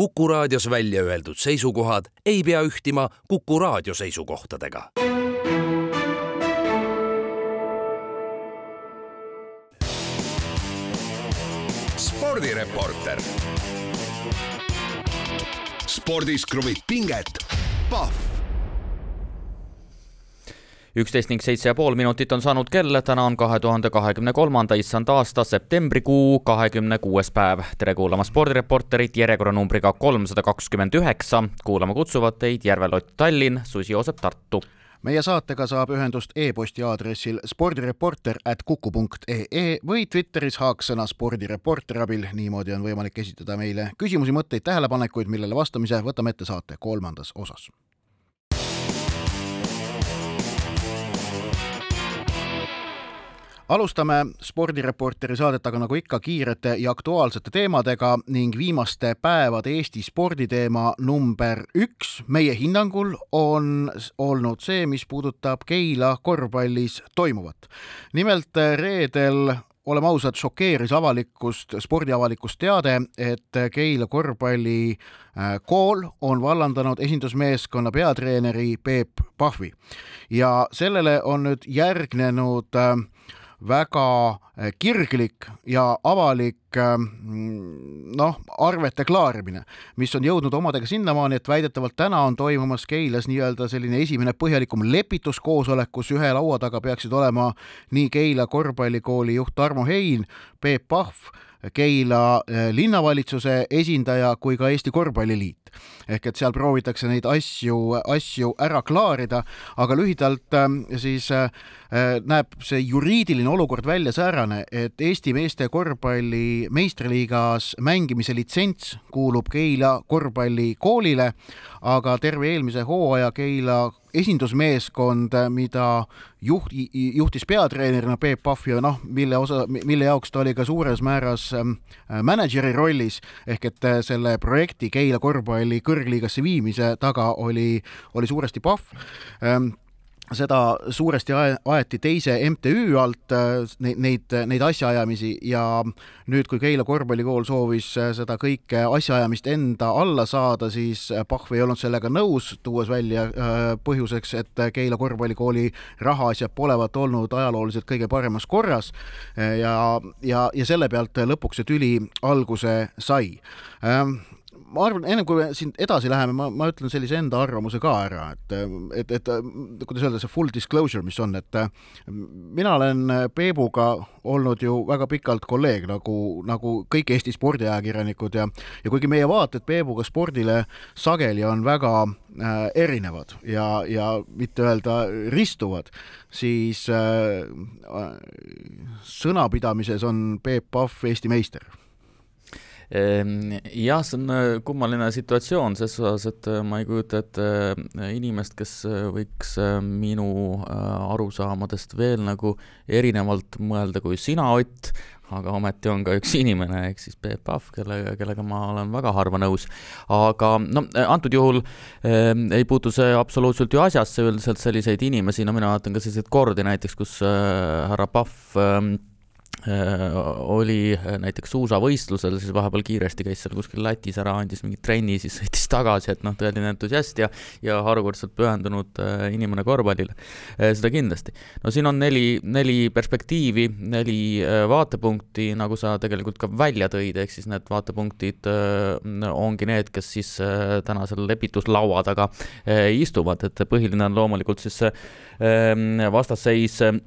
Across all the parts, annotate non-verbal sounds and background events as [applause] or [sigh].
Kuku raadios välja öeldud seisukohad ei pea ühtima Kuku raadio seisukohtadega. spordireporter. spordis kruvib pinget, Pahv üksteist ning seitse ja pool minutit on saanud kell, täna on kahe tuhande kahekümne kolmanda issand aasta septembrikuu kahekümne kuues päev. tere kuulama spordireporterit järjekorranumbriga kolmsada kakskümmend üheksa. kuulama kutsuvad teid Järve-Lott Tallinn, Susi Joosep Tartu meie saatega saab ühendust e-posti aadressil spordireporter at kuku punkt ee või Twitteris haaksõna spordireporter abil. niimoodi on võimalik esitada meile küsimusi, mõtteid, tähelepanekuid, millele vastamise võtame ette saate kolmandas osas alustame spordireporteri saadet aga nagu ikka kiirete ja aktuaalsete teemadega ning viimaste päevade Eesti sporditeema number üks meie hinnangul on olnud see, mis puudutab Keila korvpallis toimuvat. nimelt reedel oleme ausad, šokeeris avalikkust, spordiavalikkust teade, et Keila korvpallikool äh, on vallandanud esindusmeeskonna peatreeneri Peep Pahvi ja sellele on nüüd järgnenud äh, väga eh, kirglik ja avalik eh, noh, arvete klaarimine, mis on jõudnud omadega sinnamaani, et väidetavalt täna on toimumas Keilas nii-öelda selline esimene põhjalikum lepituskoosolek, kus ühe laua taga peaksid olema nii Keila korvpallikooli juht Tarmo Hein, Peep Pahv, Keila eh, linnavalitsuse esindaja kui ka Eesti Korvpalliliit. Ehk et seal proovitakse neid asju, asju ära klaarida, aga lühidalt siis Äh, näeb see juriidiline olukord välja säärane, et Eesti meeste korvpalli meistriliigas mängimise litsents kuulub Keila korvpallikoolile, aga terve eelmise hooaja Keila esindusmeeskond, mida juht, juhtis peatreenerina Peep Pahv ja noh, mille osa, mille jaoks ta oli ka suures määras ähm, mänedžeri rollis, ehk et äh, selle projekti Keila korvpalli kõrgliigasse viimise taga oli, oli suuresti Pahv. Ähm, seda suuresti aeti teise MTÜ alt, äh, neid, neid, neid asjaajamisi ja nüüd, kui Keila korvpallikool soovis äh, seda kõike asjaajamist enda alla saada, siis äh, Pahv ei olnud sellega nõus, tuues välja põhjuseks, et Keila korvpallikooli rahaasjad polevat olnud ajalooliselt kõige paremas korras ja, ja, ja selle pealt lõpuks see tüli alguse sai. Ähm, ma arvan, ennem kui me siin edasi läheme, ma, ma ütlen sellise enda arvamuse ka ära, et, et, et kuidas öelda, see full disclosure, mis on, et mina olen Peebuga olnud ju väga pikalt kolleeg, nagu, nagu kõik Eesti spordiajakirjanikud ja ja kuigi meie vaated Peebuga spordile sageli on väga äh, erinevad ja, ja mitte öelda ristuvad, siis äh, sõnapidamises on Peep Pahv Eesti meister jah, see on äh, kummaline situatsioon ses osas, et äh, ma ei kujuta ette äh, inimest, kes võiks minu arusaamadest veel nagu erinevalt mõelda kui sina, Ott, aga ometi on ka üks inimene, ehk siis Peep Pahv, kellega, kellega ma olen väga harva nõus. aga no antud juhul äh, ei puutu see absoluutselt ju asjasse, üldiselt selliseid inimesi, no mina vaatan ka selliseid kordi näiteks, kus härra Pahv äh, Äh, oli äh, näiteks suusavõistlusel, siis vahepeal kiiresti käis seal kuskil Lätis ära, andis mingi trenni, siis sõitis tagasi, et noh, tõeline entusiast ja, ja harukordselt pühendunud äh, inimene korvpallile. seda kindlasti. no siin on neli, neli perspektiivi, neli vaatepunkti, nagu sa tegelikult ka välja tõid, ehk siis need vaatepunktid ongi need, kes siis tänasel lepituslaua taga istuvad, et põhiline on loomulikult siis see vastasseis Äh,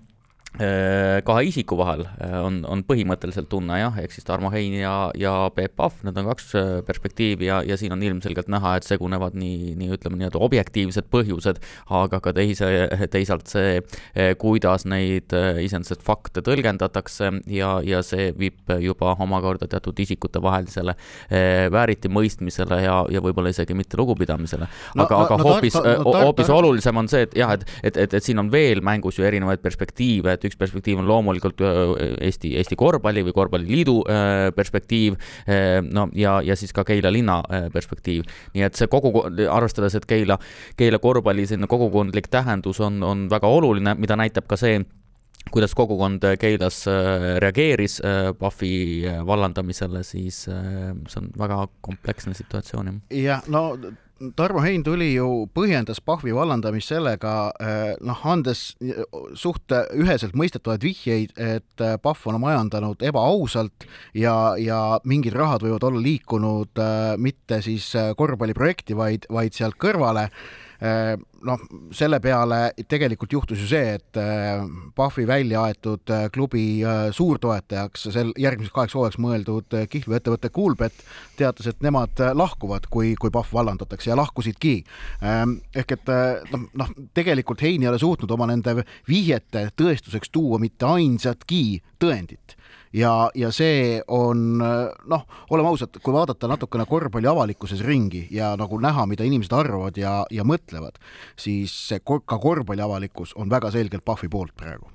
kahe isiku vahel äh, on, on põhimõtteliselt tunne jah, ehk siis Tarmo Hein ja, ja Peep Pahv, need on kaks äh, perspektiivi ja, ja siin on ilmselgelt näha, et segunevad nii, nii ütleme nii-öelda objektiivsed põhjused, aga ka teise, teisalt see, kuidas neid iseenesest fakte tõlgendatakse ja, ja see viib juba omakorda teatud isikute vahelisele vääritimõistmisele ja, ja võib-olla isegi mitte lugupidamisele. aga no,, aga no, hoopis no,, hoopis olulisem on see, et jah, et, et, et, et siin on veel mängus ju erinevaid perspektiive, et et üks perspektiiv on loomulikult Eesti, Eesti korvpalli või korvpalliliidu perspektiiv, no ja, ja siis ka Keila linna perspektiiv. nii et see kogu, arvestades, et Keila, Keila korvpalli selline kogukondlik tähendus on, on väga oluline, mida näitab ka see, kuidas kogukond Keilas reageeris Pahvi vallandamisele, siis see on väga kompleksne situatsioon, jah, no Tarmo Hein tuli ju, põhjendas Pahvi vallandamist sellega, eh, noh, andes suht üheselt mõistetavaid vihjeid, et eh, Pahv on majandanud ebaausalt ja, ja mingid rahad võivad olla liikunud eh, mitte siis korvpalliprojekti, vaid, vaid sealt kõrvale noh, selle peale tegelikult juhtus ju see, et äh, Pahvi välja aetud äh, klubi suurtoetajaks, sel järgmiseks kaheks hooajaks mõeldud kihlveoettevõte Coolbet teatas, et nemad lahkuvad, kui, kui Pahv vallandatakse ja lahkusidki. Ehk et noh, noh, tegelikult Hein ei ole suutnud oma nende vihjete tõestuseks tuua mitte ainsatki tõendit ja, ja see on noh, oleme ausad, kui vaadata natukene korvpalli avalikkuses ringi ja nagu näha, mida inimesed arvavad ja, ja mõtlevad, siis see ka korvpalli avalikkus on väga selgelt Pahvi poolt praegu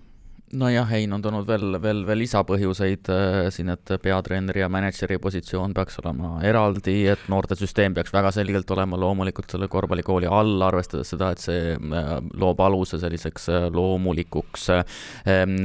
nojah, Hein on toonud veel, veel, veel lisapõhjuseid äh, siin, et peatreeneri ja mänedžeri positsioon peaks olema eraldi, et noortesüsteem peaks väga selgelt olema loomulikult selle korvpallikooli all, arvestades seda, et see äh, loob aluse selliseks äh, loomulikuks ähm,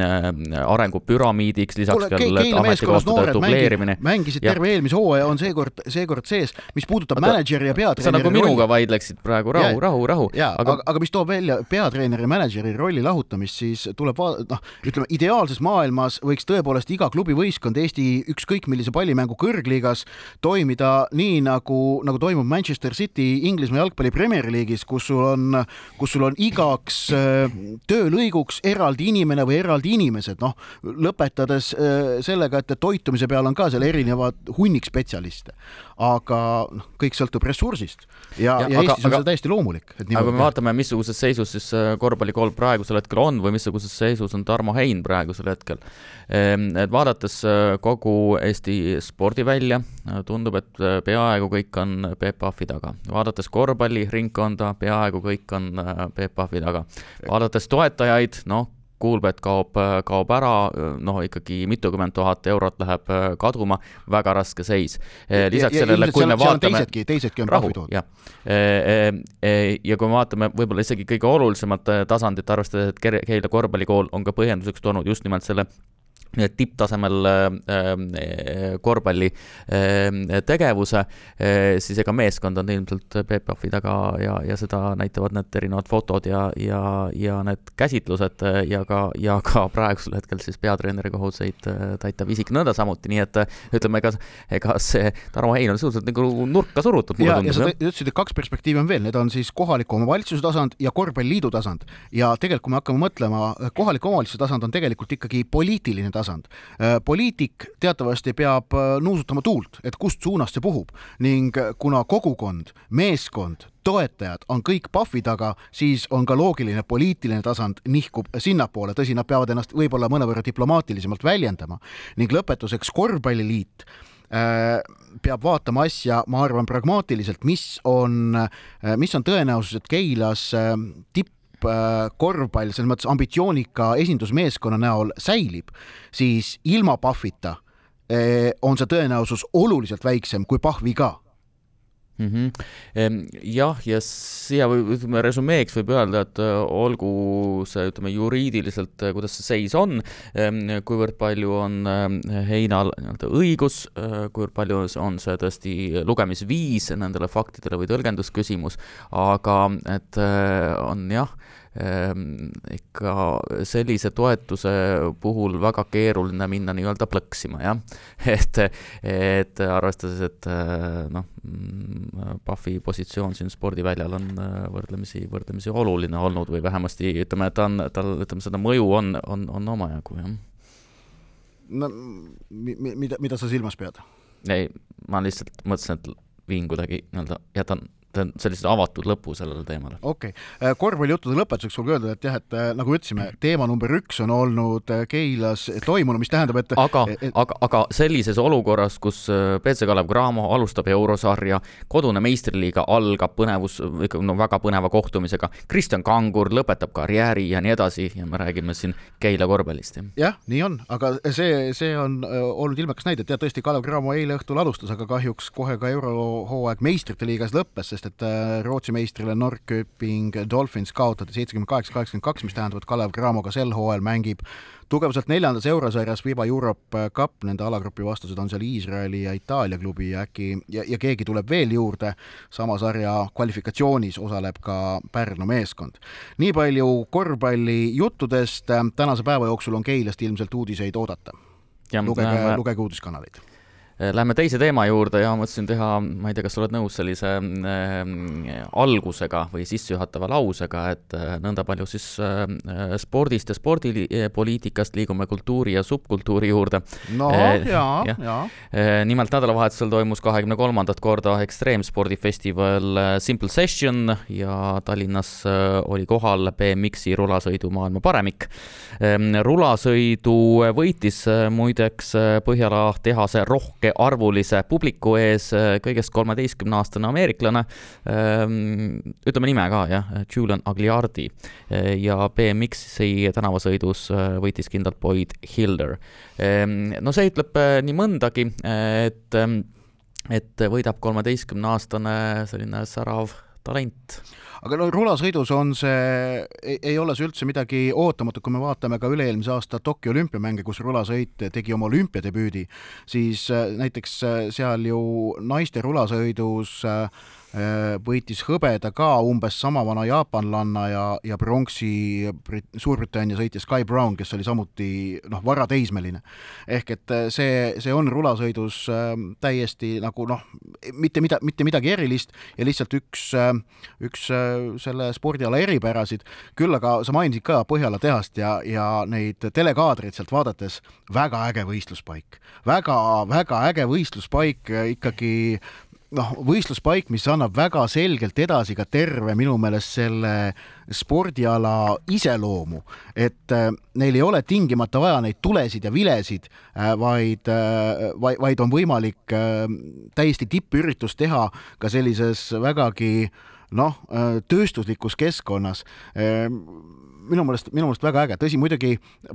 arengupüramiidiks, lisaks Kule, veel ametikohtade dubleerimine. mängisid terve eelmise hooaja, on seekord, seekord sees, mis puudutab mänedžeri ja peatreeneri sa nagu minuga vaidleksid praegu, rahu, rahu, rahu. jaa, aga, aga, aga mis toob välja peatreeneri ja mänedžeri rolli lahutamist, siis tuleb vaadata, noh, ütleme, ideaalses maailmas võiks tõepoolest iga klubi võistkond Eesti ükskõik millise pallimängu kõrgliigas toimida nii, nagu, nagu toimub Manchester City Inglismaa jalgpalli Premier League'is, kus sul on, kus sul on igaks äh, töölõiguks eraldi inimene või eraldi inimesed, noh, lõpetades äh, sellega, et toitumise peal on ka seal erinevad hunnik spetsialiste. Aga noh, kõik sõltub ressursist ja, ja, ja aga, Eestis on aga, see täiesti loomulik. aga kui me vaatame, missuguses seisus siis äh, korvpallikool praegusel hetkel on või missuguses seisus on Tarmo Hein praegusel hetkel. Ehm, et vaadates äh, kogu Eesti spordivälja, äh, tundub, et peaaegu kõik on Peep Pahvi taga. vaadates korvpalliringkonda, peaaegu kõik on Peep Pahvi taga. vaadates toetajaid, noh, Kuulbet kaob, kaob ära, noh ikkagi mitukümmend tuhat eurot läheb kaduma, väga raske seis. lisaks ja, ja, sellele, kui me vaatame. teisedki, teisedki on rahu, jah. ja kui me vaatame võib-olla isegi kõige olulisemat tasandit, arvestades, et Keila korvpallikool on ka põhjenduseks toonud just nimelt selle tipptasemel äh, korvpalli äh, tegevuse äh,, siis ega meeskond on ilmselt PPF-i taga ja, ja seda näitavad need erinevad fotod ja, ja, ja need käsitlused ja ka, ja ka praegusel hetkel siis peatreeneri kohuseid äh, täitav isik nõnda samuti, nii et äh, ütleme, ega, ega see Tarmo Hein on suhteliselt nagu nurka surutud. ja, ja sa ütlesid, et kaks perspektiivi on veel, need on siis kohaliku omavalitsuse tasand ja korvpalliliidu tasand ja tegelikult, kui me hakkame mõtlema, kohaliku omavalitsuse tasand on tegelikult ikkagi poliitiline tasand tasand. Äh, poliitik teatavasti peab äh, nuusutama tuult, et kust suunast see puhub. Ning äh, kuna kogukond, meeskond, toetajad on kõik PAF-i taga, siis on ka loogiline poliitiline tasand nihkub sinnapoole, tõsi, nad peavad ennast võib-olla mõnevõrra diplomaatilisemalt väljendama. Ning lõpetuseks Korvpalliliit peab vaatama asja, ma arvan, pragmaatiliselt, mis on, mis on tõenäosus, et Keilas tipp Äh, korvpall selles mõttes ambitsioonika esindusmeeskonna näol säilib, siis ilma Pahvita äh, on see tõenäosus oluliselt väiksem kui Pahvi ka mm. -hmm. jah, ja siia või ütleme resümeeks võib öelda, et äh, olgu see, ütleme juriidiliselt, kuidas see seis on, kuivõrd palju on Heinal nii-öelda õigus, kuivõrd palju on see tõesti lugemisviis nendele faktidele või tõlgendusküsimus, aga et on jah ikka sellise toetuse puhul väga keeruline minna nii-öelda plõksima, jah. [laughs] et, et arvestades, et noh, Pahvi positsioon siin spordiväljal on võrdlemisi, võrdlemisi oluline olnud või vähemasti ütleme, et ta on, tal, ütleme, seda mõju on, on, on omajagu, jah. no mida, mida sa silmas pead? ei, ma lihtsalt mõtlesin, et viin kuidagi nii-öelda, jätan teen sellise avatud lõpu sellele teemale. okei okay., äh, korvpallijuttude lõpetuseks võib öelda, et jah, et äh, nagu ütlesime, teema number üks on olnud äh, Keilas toimunud, mis tähendab, et aga et..., aga, aga sellises olukorras, kus BC Kalev Cramo alustab eurosarja, kodune meistriliiga algab põnevus, no väga põneva kohtumisega, Kristjan Kangur lõpetab karjääri ja nii edasi ja me räägime siin Keila korvpallist, jah? jah, nii on, aga see, see on olnud ilmekas näide, et jah, tõesti, Kalev Cramo eile õhtul alustas, aga kahjuks kohe ka eurohooaeg meistrite liigas lõppes, sest sellest, et Rootsi meistrile Norrköping Dolphins kaotati seitsekümmend kaheksa, kaheksakümmend kaks, mis tähendab, et Kalev Cramoga sel hooajal mängib tugevuselt neljandas eurosarjas. FIBA Europe Cup, nende alagrupi vastused on seal Iisraeli ja Itaalia klubi ja äkki ja, ja keegi tuleb veel juurde, sama sarja kvalifikatsioonis osaleb ka Pärnu meeskond. nii palju korvpallijuttudest, tänase päeva jooksul on Keilast ilmselt uudiseid oodata. lugege, lugege uudiskanaleid. Äh, läheme teise teema juurde ja mõtlesin teha, ma ei tea, kas sa oled nõus sellise äh, algusega või sissejuhatava lausega, et äh, nõnda palju siis äh, spordist ja spordipoliitikast liigume kultuuri ja subkultuuri juurde. no äh, jaa, jaa ja. äh,. nimelt nädalavahetusel toimus kahekümne kolmandat korda ekstreemspordifestival äh, Simple Session ja Tallinnas äh, oli kohal BMX-i rulasõidu maailma paremik äh,. rulasõidu võitis äh, muideks äh, Põhjala tehase Rohk arvulise publiku ees äh, kõigest kolmeteistkümne-aastane ameeriklane, ähm, ütleme nime ka, jah, Julian Agliardi äh, ja BMX-i tänavasõidus äh, võitis kindlalt Boyd Hilder. Ähm, no see ütleb nii mõndagi, et, ähm, et võidab kolmeteistkümne-aastane selline särav talent. Aga no rulasõidus on see, ei ole see üldse midagi ootamatut, kui me vaatame ka üle-eelmise aasta Tokyo olümpiamänge, kus rulasõit tegi oma olümpiadebüüdi, siis äh, näiteks äh, seal ju naiste rulasõidus äh, võitis hõbeda ka umbes sama vana jaapanlanna ja, ja pronksi Suurbritannia sõitja Sky Brown, kes oli samuti noh, varateismeline. ehk et äh, see, see on rulasõidus äh, täiesti nagu noh, mitte mida, mitte midagi erilist ja lihtsalt üks, äh, üks äh, selle spordiala eripärasid, küll aga sa mainisid ka Põhjala tehast ja, ja neid telekaadreid sealt vaadates, väga äge võistluspaik väga,, väga-väga äge võistluspaik ikkagi noh, võistluspaik, mis annab väga selgelt edasi ka terve minu meelest selle spordiala iseloomu, et äh, neil ei ole tingimata vaja neid tulesid ja vilesid äh,, vaid äh,, vaid, vaid on võimalik täiesti tippüritust teha ka sellises vägagi noh, tööstuslikus keskkonnas minu meelest, minu meelest väga äge, tõsi, muidugi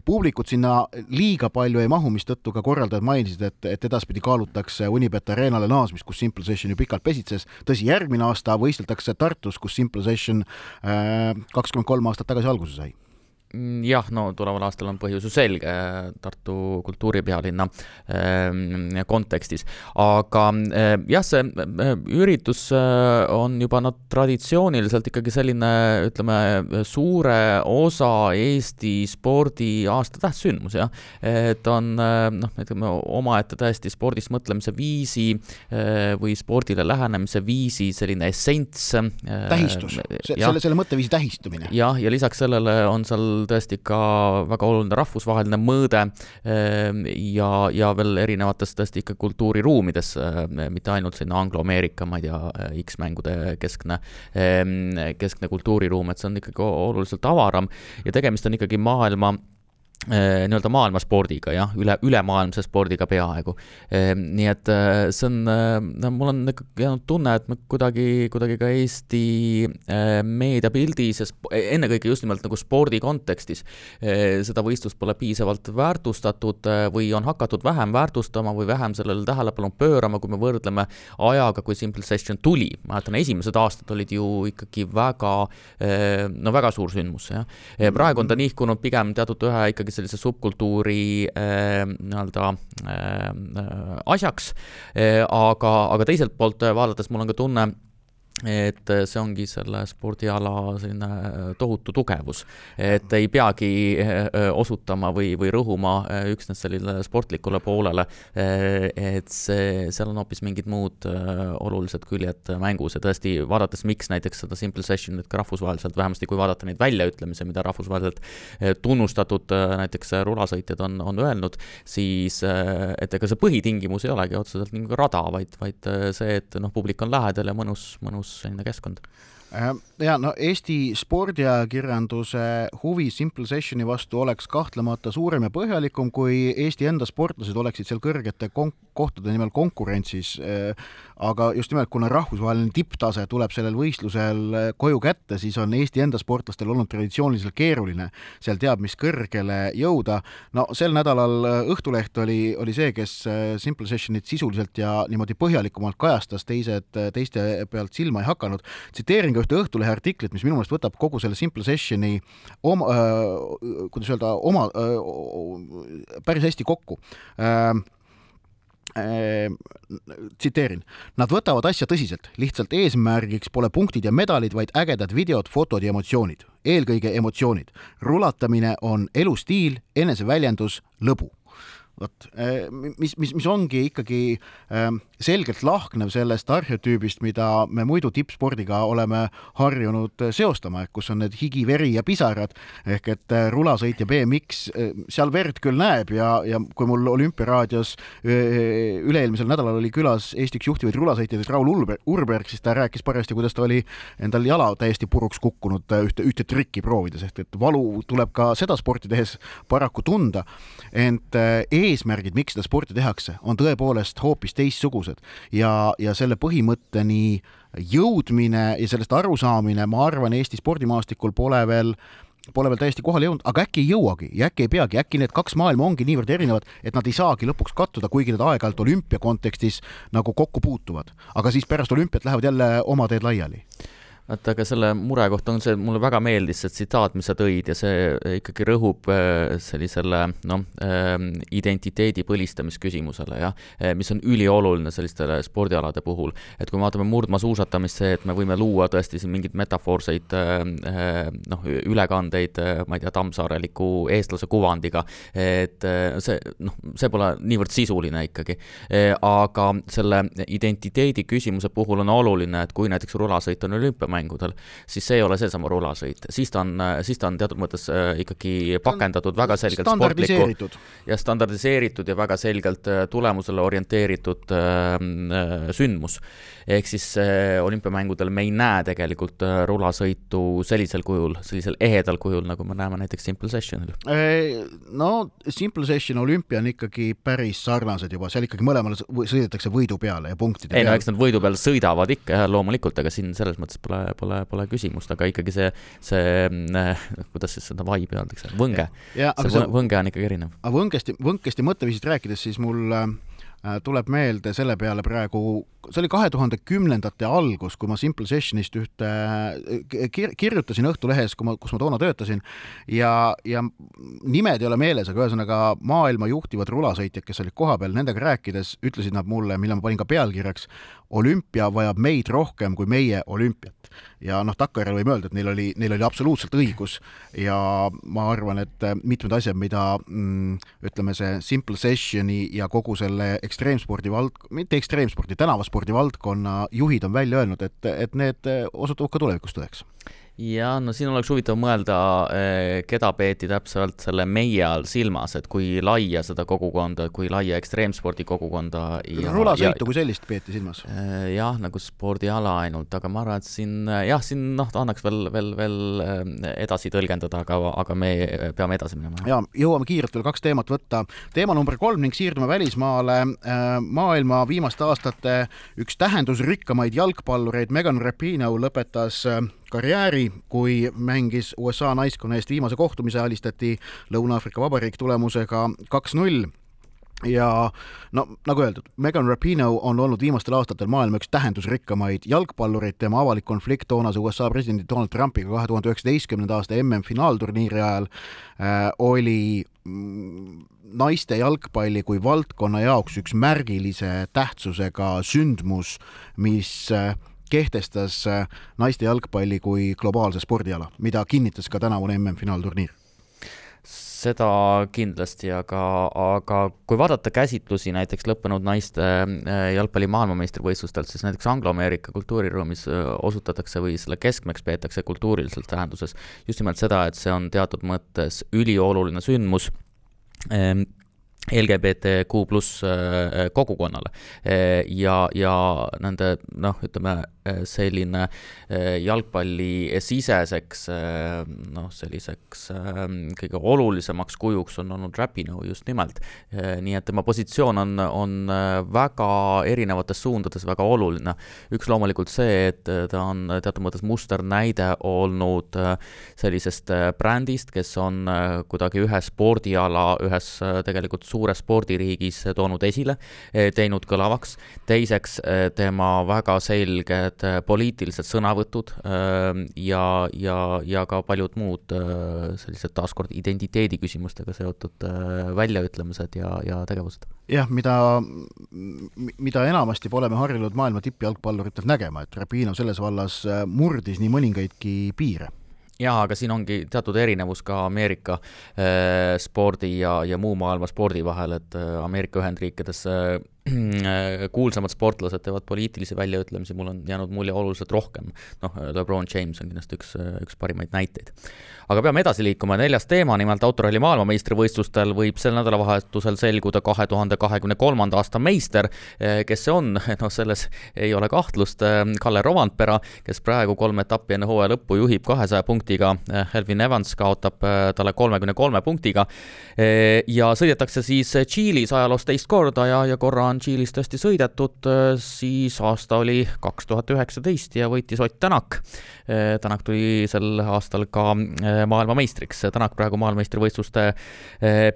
publikut sinna liiga palju ei mahu, mistõttu ka korraldajad mainisid, et, et edaspidi kaalutakse Unibet Arenale naasmist, kus Simple Session ju pikalt pesitses. tõsi, järgmine aasta võisteldakse Tartus, kus Simple Session äh, kakskümmend kolm aastat tagasi alguse sai jah, no tuleval aastal on põhjus ju selge Tartu kultuuripealinna äh, kontekstis, aga äh, jah, see äh, üritus on juba noh, traditsiooniliselt ikkagi selline, ütleme, suure osa Eesti spordi aasta tähtsündmus, jah. et on noh, ütleme omaette täiesti spordist mõtlemise viisi või spordile lähenemise viisi selline essents äh,. tähistus, selle, selle mõtteviisi tähistumine. jah, ja lisaks sellele on seal seal tõesti ka väga oluline rahvusvaheline mõõde ehm, ja, ja veel erinevates tõesti ikka kultuuriruumides, ehm, mitte ainult selline angloameerika, ma ei tea, X-mängude keskne, ehm, keskne kultuuriruum, et see on ikkagi oluliselt avaram ja tegemist on ikkagi maailma nii-öelda maailmaspordiga jah, üle, ülemaailmse spordiga peaaegu. Ehm, nii et äh, see on, äh, no mul on jäänud tunne, et me kuidagi, kuidagi ka Eesti meediapildis ja e-, ennekõike just nimelt nagu spordi kontekstis seda võistlust pole piisavalt väärtustatud või on hakatud vähem väärtustama või vähem sellele tähelepanu pöörama, kui me võrdleme ajaga, kui Simple Session tuli. mäletan, esimesed aastad olid ju ikkagi väga, no väga suur sündmus, jah. praegu on ta nihkunud pigem teatud ühe ikkagi ikkagi sellise subkultuuri äh, nii-öelda äh, asjaks. Äh,, aga, aga teiselt poolt vaadates mul on ka tunne, et see ongi selle spordiala selline äh, tohutu tugevus, et ei peagi äh, osutama või, või rõhuma üksnes sellisele sportlikule poolele, et see, seal on hoopis mingid muud olulised küljed mängus. Ja tõesti, vaadates, miks näiteks seda Simple Sessionit ka rahvusvaheliselt, vähemasti kui vaadata neid väljaütlemisi, mida rahvusvaheliselt tunnustatud näiteks rulasõitjad on, on öelnud, siis et ega see põhitingimus ei olegi otseselt nagu rada, vaid, vaid see, et noh, publik on lähedal ja mõnus, mõnus uus selline keskkond Äh, ja no Eesti spordiajakirjanduse huvi Simple Sessioni vastu oleks kahtlemata suurem ja põhjalikum, kui Eesti enda sportlased oleksid seal kõrgete kohtade nimel konkurentsis. Aga just nimelt, kuna rahvusvaheline tipptase tuleb sellel võistlusel äh, koju kätte, siis on Eesti enda sportlastel olnud traditsiooniliselt keeruline seal teab mis kõrgele jõuda. no sel nädalal Õhtuleht oli, oli see, kes Simple Sessionit sisuliselt ja niimoodi põhjalikumalt kajastas, teised teiste pealt silma ei hakanud. tsiteerin ka ühte Õhtulehe artiklit, mis minu meelest võtab kogu selle Simple Sessioni oma äh,, kuidas öelda, oma äh, päris hästi kokku äh, tsiteerin, nad võtavad asja tõsiselt, lihtsalt eesmärgiks pole punktid ja medalid, vaid ägedad videod, fotod ja emotsioonid, eelkõige emotsioonid. rulatamine on elustiil, eneseväljendus, lõbu vot, mis, mis, mis ongi ikkagi ähm, selgelt lahknev sellest arhetüübist, mida me muidu tippspordiga oleme harjunud seostama, ehk kus on need higi, veri ja pisarad ehk et äh, rulasõit ja BMX, äh, seal verd küll näeb ja, ja kui mul olümpiaraadios äh, üle-eelmisel nädalal oli külas Eesti üks juhtivaid rulasõitjaid Raul Urberg, siis ta rääkis parajasti, kuidas ta oli endal jala täiesti puruks kukkunud ühte, ühte trikki proovides, ehk et valu tuleb ka seda sporti tehes paraku tunda. ent eesmärgid, miks seda sporti tehakse, on tõepoolest hoopis teistsugused ja, ja selle põhimõtteni jõudmine ja sellest arusaamine, ma arvan, Eesti spordimaastikul pole veel pole veel täiesti kohale jõudnud, aga äkki ei jõuagi ja äkki ei peagi, äkki need kaks maailma ongi niivõrd erinevad, et nad ei saagi lõpuks kattuda, kuigi nad aeg-ajalt olümpia kontekstis nagu kokku puutuvad. aga siis pärast olümpiat lähevad jälle oma teed laiali vaata, aga selle mure kohta on see, mulle väga meeldis see tsitaat, mis sa tõid ja see ikkagi rõhub äh, sellisele noh, ähm, identiteedi põlistamisküsimusele, jah, äh, mis on ülioluline sellistele spordialade puhul. et kui me vaatame murdmaasuusatamist, see, et me võime luua tõesti siin mingeid metafoorseid äh, noh, ülekandeid, ma ei tea, tammsaareliku eestlase kuvandiga, et see noh, see pole niivõrd sisuline ikkagi. aga selle identiteedi küsimuse puhul on oluline, et kui näiteks rulasõit on olümpiamäng, mängudel, siis see ei ole seesama rulasõit, siis ta on, siis ta on teatud mõttes äh, ikkagi pakendatud väga selgelt sportlikku ja standardiseeritud ja väga selgelt äh, tulemusele orienteeritud äh, sündmus. ehk siis olümpiamängudel me ei näe tegelikult rulasõitu sellisel kujul, sellisel ehedal kujul, nagu me näeme näiteks Simple Sessionil. no Simple Session olümpia on ikkagi päris sarnased juba, seal ikkagi mõlemal sõidetakse võidu peale ja punktide ei peale. no eks nad võidu peal sõidavad ikka jah, loomulikult, aga siin selles mõttes pole pole, pole küsimust, aga ikkagi see, see äh, kuidas siis seda vibe'i öeldakse, võnge. see võnge on ikkagi erinev. aga võngesti, võngesti mõtteviisist rääkides, siis mul äh, Äh, tuleb meelde selle peale praegu, see oli kahe tuhande kümnendate algus, kui ma Simple Sessionist ühte äh, kir kirjutasin Õhtulehes, kui ma, kus ma toona töötasin ja, ja nimed ei ole meeles, aga ühesõnaga maailma juhtivad rulasõitjad, kes olid kohapeal, nendega rääkides ütlesid nad mulle, mille ma panin ka pealkirjaks, olümpia vajab meid rohkem kui meie olümpiat. ja noh, takkajärjel võime öelda, et neil oli, neil oli absoluutselt õigus ja ma arvan, et mitmed asjad, mida mm, ütleme, see Simple Sessioni ja kogu selle ekstreemspordi vald-, mitte ekstreemspordi, tänavaspordi valdkonna juhid on välja öelnud, et, et need osutuvad ka tulevikus tõeks ja no siin oleks huvitav mõelda, eh, keda peeti täpselt selle meie all silmas, et kui laia seda kogukonda, kui laia ekstreemspordi kogukonda rulasõitu kui sellist peeti silmas? Eh, jah, nagu spordiala ainult, aga ma arvan, et siin jah, siin noh, annaks veel, veel, veel eh, edasi tõlgendada, aga, aga me peame edasi minema. ja jõuame kiirelt veel kaks teemat võtta. teema number kolm ning siirdume välismaale. maailma viimaste aastate üks tähendusrikkamaid jalgpallureid Megan Rapinoe lõpetas karjääri, kui mängis USA naiskonna eest viimase kohtumise, alistati Lõuna-Aafrika Vabariik tulemusega kaks-null. Ja no nagu öeldud, Megan Rapinoe on olnud viimastel aastatel maailma üks tähendusrikkamaid jalgpallureid, tema avalik konflikt toonase USA presidendi Donald Trumpiga kahe tuhande üheksateistkümnenda aasta MM-finaalturniiri ajal äh, oli mm, naiste jalgpalli kui valdkonna jaoks üks märgilise tähtsusega sündmus, mis äh, kehtestas äh, naiste jalgpalli kui globaalse spordiala, mida kinnitas ka tänavune MM-finaalturniir seda kindlasti, aga, aga kui vaadata käsitlusi näiteks lõppenud naiste äh, jalgpalli maailmameistrivõistlustelt, siis näiteks Anglo-Ameerika kultuuriruumis äh, osutatakse või selle keskmeks peetakse kultuuriliselt tähenduses just nimelt seda, et see on teatud mõttes ülioluline sündmus ehm, LGBTQ pluss kogukonnale ja, ja nende noh, ütleme selline jalgpallisiseseks noh, selliseks kõige olulisemaks kujuks on olnud Rapinoe just nimelt. nii et tema positsioon on, on väga erinevates suundades väga oluline. üks loomulikult see, et ta on teatud mõttes musternäide olnud sellisest brändist, kes on kuidagi ühe spordiala ühes tegelikult suures spordiriigis toonud esile, eh, teinud kõlavaks. teiseks eh, tema väga selged eh, poliitilised sõnavõtud ja, ja, ja ka paljud muud sellised taaskord identiteedi küsimustega seotud väljaütlemised ja, ja tegevused. jah, mida, mida enamasti pole me harjunud maailma tippjalgpalluritelt nägema, et Rapino selles vallas murdis nii mõningaidki piire jaa, aga siin ongi teatud erinevus ka Ameerika äh, spordi ja, ja muu maailma spordi vahel, et äh, Ameerika Ühendriikides äh, kuulsamad sportlased teevad poliitilisi väljaütlemisi, mul on jäänud mulje oluliselt rohkem. noh, LeBron James on kindlasti üks, üks parimaid näiteid. aga peame edasi liikuma, neljas teema, nimelt autoralli maailmameistrivõistlustel võib sel nädalavahetusel selguda kahe tuhande kahekümne kolmanda aasta meister. kes see on, [laughs] noh, selles ei ole kahtlust, Kalle Rovandpera, kes praegu kolm etappi enne hooaja lõppu juhib kahesaja punktiga, Elvin Evans kaotab talle kolmekümne kolme punktiga ja sõidetakse siis Tšiilis ajaloos teist korda ja, ja korra on on Tšiilis tõesti sõidetud, siis aasta oli kaks tuhat üheksateist ja võitis Ott Tänak. Tänak tuli sel aastal ka äh, maailmameistriks, Tänak praegu maailmameistrivõistluste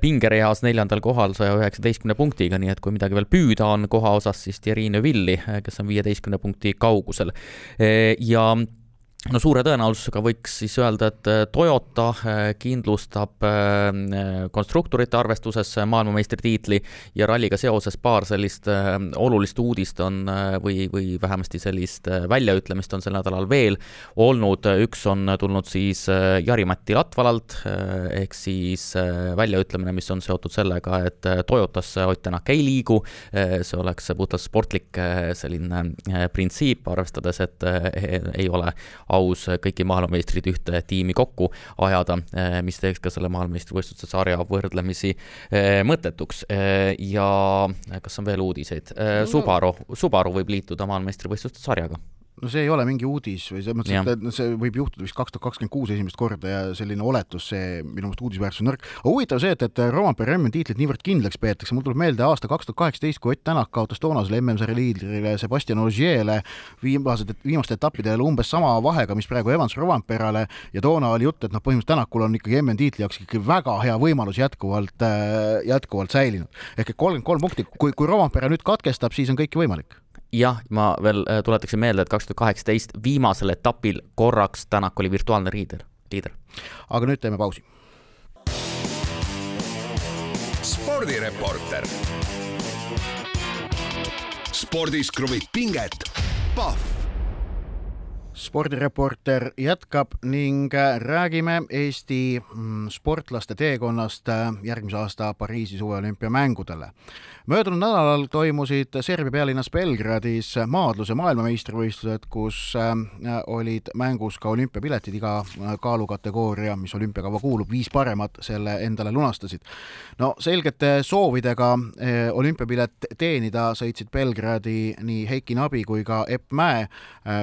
pingereas neljandal kohal saja üheksateistkümne punktiga, nii et kui midagi veel püüda on koha osas, siis Thierry Neuvilli, kes on viieteistkümne punkti kaugusel. ja no suure tõenäosusega võiks siis öelda, et äh, Toyota äh, kindlustab äh, konstruktorite arvestuses maailmameistritiitli ja ralliga seoses paar sellist olulist uudist on või, või vähemasti sellist väljaütlemist on sel nädalal veel olnud, üks on tulnud siis Jari-Matti Latvalalt, ehk siis väljaütlemine, mis on seotud sellega, et Toyotasse Ott Tänak ei liigu, see oleks puhtalt sportlik selline printsiip, arvestades, et ei ole aus kõiki maailmameistrid ühte tiimi kokku ajada, eh, mis teeks ka selle maailmameistrivõistluste sarja võrdlemisi eh, mõttetuks. Ja kas on veel uudiseid? Subaru, Subaru võib liituda maailmameistrivõistluste sarjaga no see ei ole mingi uudis või selles mõttes, et see võib juhtuda vist kaks tuhat kakskümmend kuus esimest korda ja selline oletus, see minu meelest uudisväärsus on nõrk. aga huvitav see, et, et Roman Perremi tiitlit niivõrd kindlaks peetakse, mul tuleb meelde aasta kaks tuhat kaheksateist, kui Ott Tänak kaotas toonasele MM-sarja liidrile Sebastian Ogier'le viimased, viimaste etappidel umbes sama vahega, mis praegu Evans Rovanperale ja toona oli jutt, et noh, põhimõtteliselt Tänakul on ikkagi MM-tiitli jaoks ikkagi väga hea võimalus jätkuvalt, äh, jätkuvalt säilinud. ehk et kolmkümmend kolm punkti, kui, kui Rovanpera nüüd katkestab, siis on kõik ju võimalik jah, ma veel äh, tuletaksin meelde, et kaks tuhat kaheksateist viimasel etapil korraks Tänak oli virtuaalne liider, liider. aga nüüd teeme pausi. spordireporter. spordis kruvib pinget, Pahv spordireporter jätkab ning räägime Eesti mm, sportlaste teekonnast järgmise aasta Pariisi suveolümpiamängudele möödunud nädalal toimusid Serbia pealinnas Belgradis maadluse maailmameistrivõistlused, kus äh, olid mängus ka olümpiapiletid, iga äh, kaalukategooria, mis olümpiakava kuulub, viis paremat selle endale lunastasid. no selgete soovidega äh, olümpiapilet teenida sõitsid Belgradi nii Heiki Nabi kui ka Epp Mäe,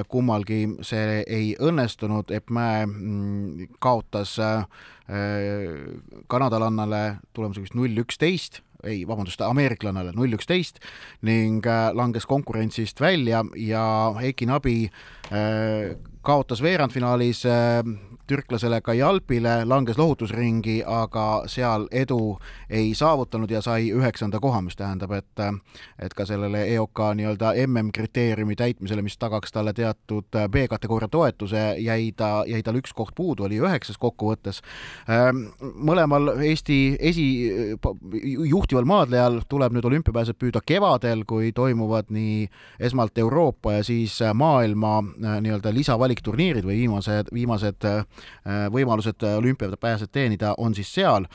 kummalgi see ei õnnestunud, Epp Mäe mm, kaotas kanadalannale tulemusega vist null üksteist ei, vabandust, ameeriklanale null üksteist ning äh, langes konkurentsist välja ja Heiki Nabi äh, kaotas veerandfinaalis äh, türklasele Kajalpile, langes lohutusringi, aga seal edu ei saavutanud ja sai üheksanda koha, mis tähendab, et et ka sellele EOK nii-öelda MM-kriteeriumi täitmisele, mis tagaks talle teatud B-kategooria toetuse, jäi ta, jäi tal üks koht puudu, oli üheksas kokkuvõttes. mõlemal Eesti esi, juhtival maadlejal tuleb nüüd olümpiapääset püüda kevadel, kui toimuvad nii esmalt Euroopa ja siis maailma nii-öelda lisavalikturniirid või viimased, viimased Äh, võimalused olümpiapääset teenida on siis seal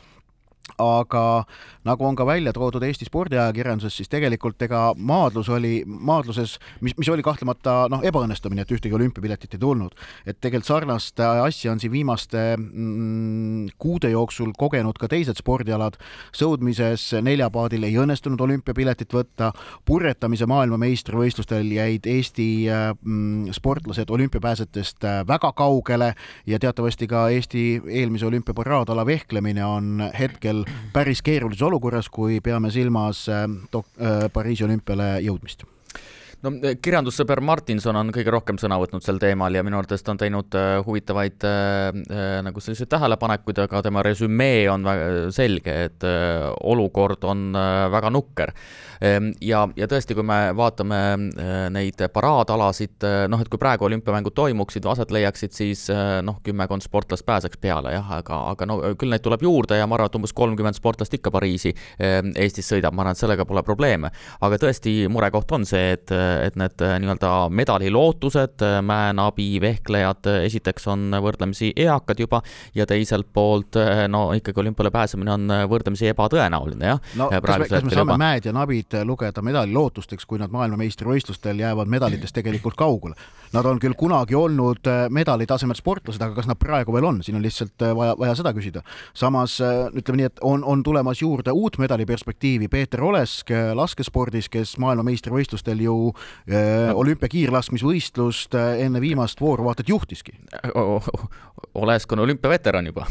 aga nagu on ka välja toodud Eesti spordiajakirjanduses, siis tegelikult ega maadlus oli, maadluses, mis, mis oli kahtlemata noh, ebaõnnestumine, et ühtegi olümpiapiletit ei tulnud. et tegelikult sarnast asja on siin viimaste mm, kuude jooksul kogenud ka teised spordialad. sõudmises neljapaadil ei õnnestunud olümpiapiletit võtta, purjetamise maailmameistrivõistlustel jäid Eesti mm, sportlased olümpiapääsetest väga kaugele ja teatavasti ka Eesti eelmise olümpiaparaadala vehklemine on hetkel päris keerulises olukorras, kui peame silmas äh, äh, Pariisi olümpiale jõudmist no eh, kirjandussõber Martinson on kõige rohkem sõna võtnud sel teemal ja minu arvates ta on teinud äh, huvitavaid äh, nagu selliseid tähelepanekuid, aga tema resümee on selge, et äh, olukord on äh, väga nukker Ehm, ja, ja tõesti, kui me vaatame neid paraadalasid, noh, et kui praegu olümpiamängud toimuksid, aset leiaksid, siis noh, kümmekond sportlast pääseks peale jah, aga, aga no küll neid tuleb juurde ja ma arvan, et umbes kolmkümmend sportlast ikka Pariisi Eestis sõidab, ma arvan, et sellega pole probleeme. aga tõesti, murekoht on see, et, et need nii-öelda medalilootused, mäenabi, vehklejad, esiteks on võrdlemisi eakad juba ja teiselt poolt no ikkagi olümpiale pääsemine on võrdlemisi ebatõenäoline, jah. no kas me, kas me saame juba. mäed ja nabid lugeda medalilootusteks, kui nad maailmameistrivõistlustel jäävad medalitest tegelikult kaugele. Nad on küll kunagi olnud äh, medali tasemel sportlased, aga kas nad praegu veel on, siin on lihtsalt äh, vaja, vaja seda küsida. samas äh, ütleme nii, et on, on tulemas juurde uut medaliperspektiivi, Peeter Olesk laskespordis, kes maailmameistrivõistlustel ju äh, olümpiakiirlaskmisvõistlust enne viimast vooru vaata et juhtiski. Olesk on olümpiaveteran juba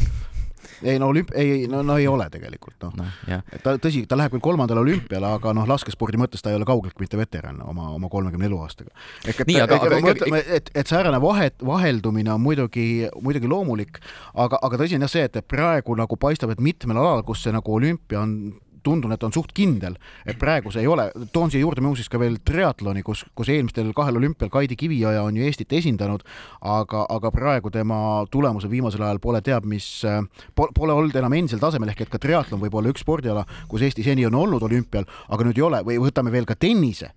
ei no olümp-, ei no, no ei ole tegelikult noh no, no. ta tõsi, ta läheb küll kolmandale olümpiale, aga noh, laskespordi mõttes ta ei ole kaugeltki mitte veteran oma, oma kolmekümne eluaastaga. ehk et, et, et, et, et, et säärane vahet, vaheldumine on muidugi, muidugi loomulik, aga, aga tõsi on jah see, et praegu nagu paistab, et mitmel alal, kus see nagu olümpia on tundun, et on suht kindel, et praegu see ei ole, toon siia juurde muuseas ka veel triatloni, kus, kus eelmistel kahel olümpial Kaidi Kiviõja on ju Eestit esindanud, aga, aga praegu tema tulemused viimasel ajal pole teab mis, pole olnud enam endisel tasemel, ehk et ka triatlon võib olla üks spordiala, kus Eesti seni on olnud olümpial, aga nüüd ei ole. Või võtame veel ka tennise.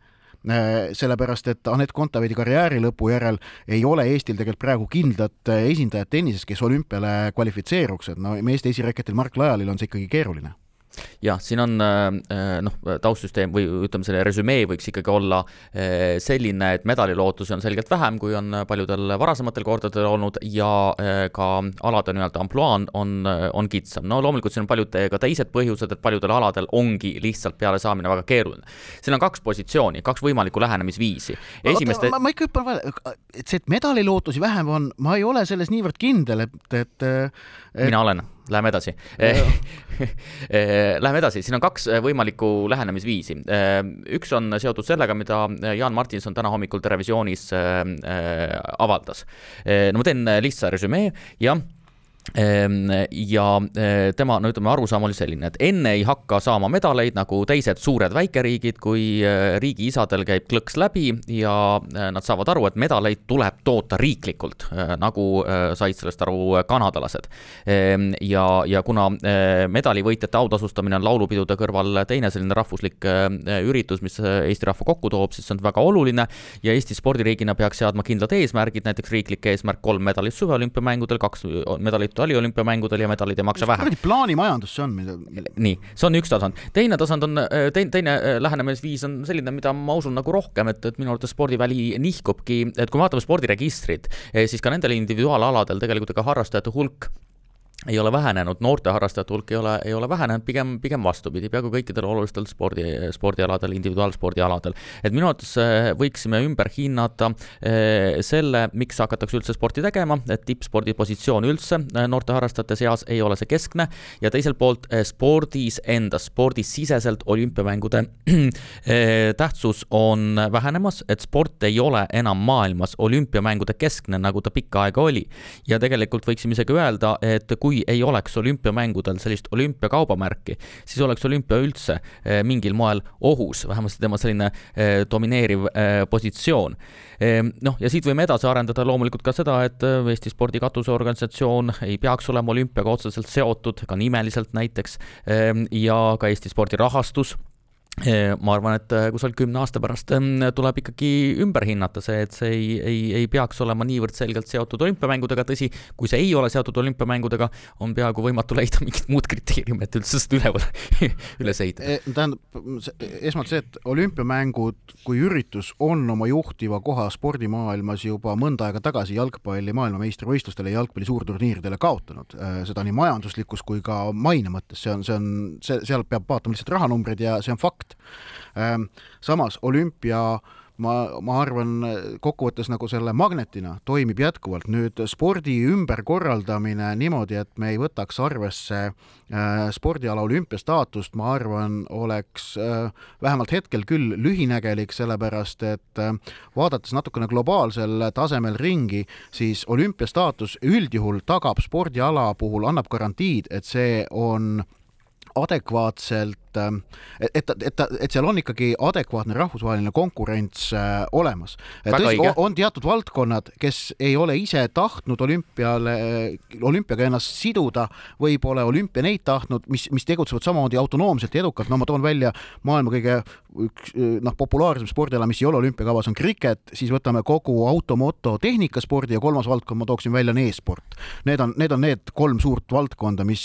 Sellepärast, et Anett Kontaveidi karjääri lõpu järel ei ole Eestil tegelikult praegu kindlat esindajat tennises, kes olümpiale kvalifitseeruks, et no meeste esireketil Mark Lajalil on see ikkagi keeruline jah, siin on äh, äh, noh, taustsüsteem või ütleme, selle resümee võiks ikkagi olla äh, selline, et medalilootusi on selgelt vähem, kui on paljudel varasematel kordadel olnud ja ka alade nii-öelda ampluaa on, on, kitsam. no loomulikult siin on paljud ka teised põhjused, et paljudel aladel ongi lihtsalt pealesaamine väga keeruline. siin on kaks positsiooni, kaks võimalikku lähenemisviisi. Esimeste... ma, ma ikka hüppan vahele, et see, et medalilootusi vähem on, ma ei ole selles niivõrd kindel, et, et, et... mina olen Läheme edasi [laughs] Läheme edasi, siin on kaks äh, võimalikku lähenemisviisi. Äh, üks on seotud sellega, mida Jaan Martinson täna hommikul Terevisioonis avaldas. no ma teen lihtsa resümee, jah ja eh, tema, no ütleme, arusaam oli selline, et enne ei hakka saama medaleid nagu teised suured väikeriigid, kui eh, riigiisadel käib klõks läbi ja eh, nad saavad aru, et medaleid tuleb toota riiklikult, nagu said sellest aru kanadalased. Ehm, ja, ja kuna medalivõitjate autasustamine on laulupidude kõrval teine selline rahvuslik üritus, mis Eesti rahva kokku toob, siis see on väga oluline ja Eesti spordiriigina peaks seadma kindlad eesmärgid, näiteks riiklik eesmärk kolm medalit suveolümpiamängudel, kaks medalit taliolümpiamängudel ja medalid ei maksa vähe. plaanimajandus see on, mida nii, see on üks tasand. teine tasand on, äh, teine, teine äh, lähenemisviis on selline, mida ma usun nagu rohkem, et, et minu arvates spordiväli nihkubki, et kui me vaatame spordiregistrit, eh, siis ka nendel individuaalaladel tegelikult ega harrastajate hulk ei ole vähenenud, noorte harrastajate hulk ei ole, ei ole vähenenud, pigem, pigem vastupidi, peaaegu kõikidel olulistel spordi, spordialadel, individuaalspordialadel. et minu arvates äh, võiksime ümber hinnata äh, selle, miks hakatakse üldse sporti tegema, et tippspordi positsioon üldse äh, noorte harrastajate seas ei ole see keskne ja teiselt poolt spordis endas, spordisiseselt olümpiamängude [clears throat] tähtsus on vähenemas, et sport ei ole enam maailmas olümpiamängude keskne, nagu ta pikka aega oli. ja tegelikult võiksime isegi öelda, et kui kui ei oleks olümpiamängudel sellist olümpiakaubamärki, siis oleks olümpia üldse eh, mingil moel ohus, vähemasti tema selline eh, domineeriv eh, positsioon. noh, ja siit võime edasi arendada loomulikult ka seda, et Eesti spordi katuseorganisatsioon ei peaks olema olümpiaga otseselt seotud, ka nimeliselt näiteks, ja ka Eesti spordi rahastus ma arvan, et äh, kusagil kümne aasta pärast ähm, tuleb ikkagi ümber hinnata see, et see ei, ei, ei peaks olema niivõrd selgelt seotud olümpiamängudega, tõsi, kui see ei ole seotud olümpiamängudega, on peaaegu võimatu leida mingit muud kriteeriumi, et üldse seda üleval [laughs] üles ehitada. Tähendab, esmalt see, et olümpiamängud kui üritus on oma juhtiva koha spordimaailmas juba mõnda aega tagasi jalgpalli maailmameistrivõistlustele ja jalgpalli suurturniiridele kaotanud, seda nii majanduslikus kui ka maine mõttes, see on, see on, see, seal peab vaatama lihtsalt rahanumbreid ja see on fakt, fakt. Ähm, samas olümpia ma, ma arvan, kokkuvõttes nagu selle magnetina toimib jätkuvalt. nüüd spordi ümberkorraldamine niimoodi, et me ei võtaks arvesse äh, spordiala olümpia staatust, ma arvan, oleks äh, vähemalt hetkel küll lühinägelik, sellepärast et äh, vaadates natukene globaalsel tasemel ringi, siis olümpia staatus üldjuhul tagab spordiala puhul, annab garantiid, et see on adekvaatselt et, et, et, et seal on ikkagi adekvaatne rahvusvaheline konkurents äh, olemas. tõsi, on teatud valdkonnad, kes ei ole ise tahtnud olümpiale, olümpiaga ennast siduda või pole olümpia neid tahtnud, mis, mis tegutsevad samamoodi autonoomselt ja edukalt, no ma toon välja maailma kõige üks noh, populaarsem spordiala, mis ei ole olümpiakavas, on kriket, siis võtame kogu automoto tehnikaspordi ja kolmas valdkond ma tooksin välja on e-sport. Need on, need on need kolm suurt valdkonda, mis,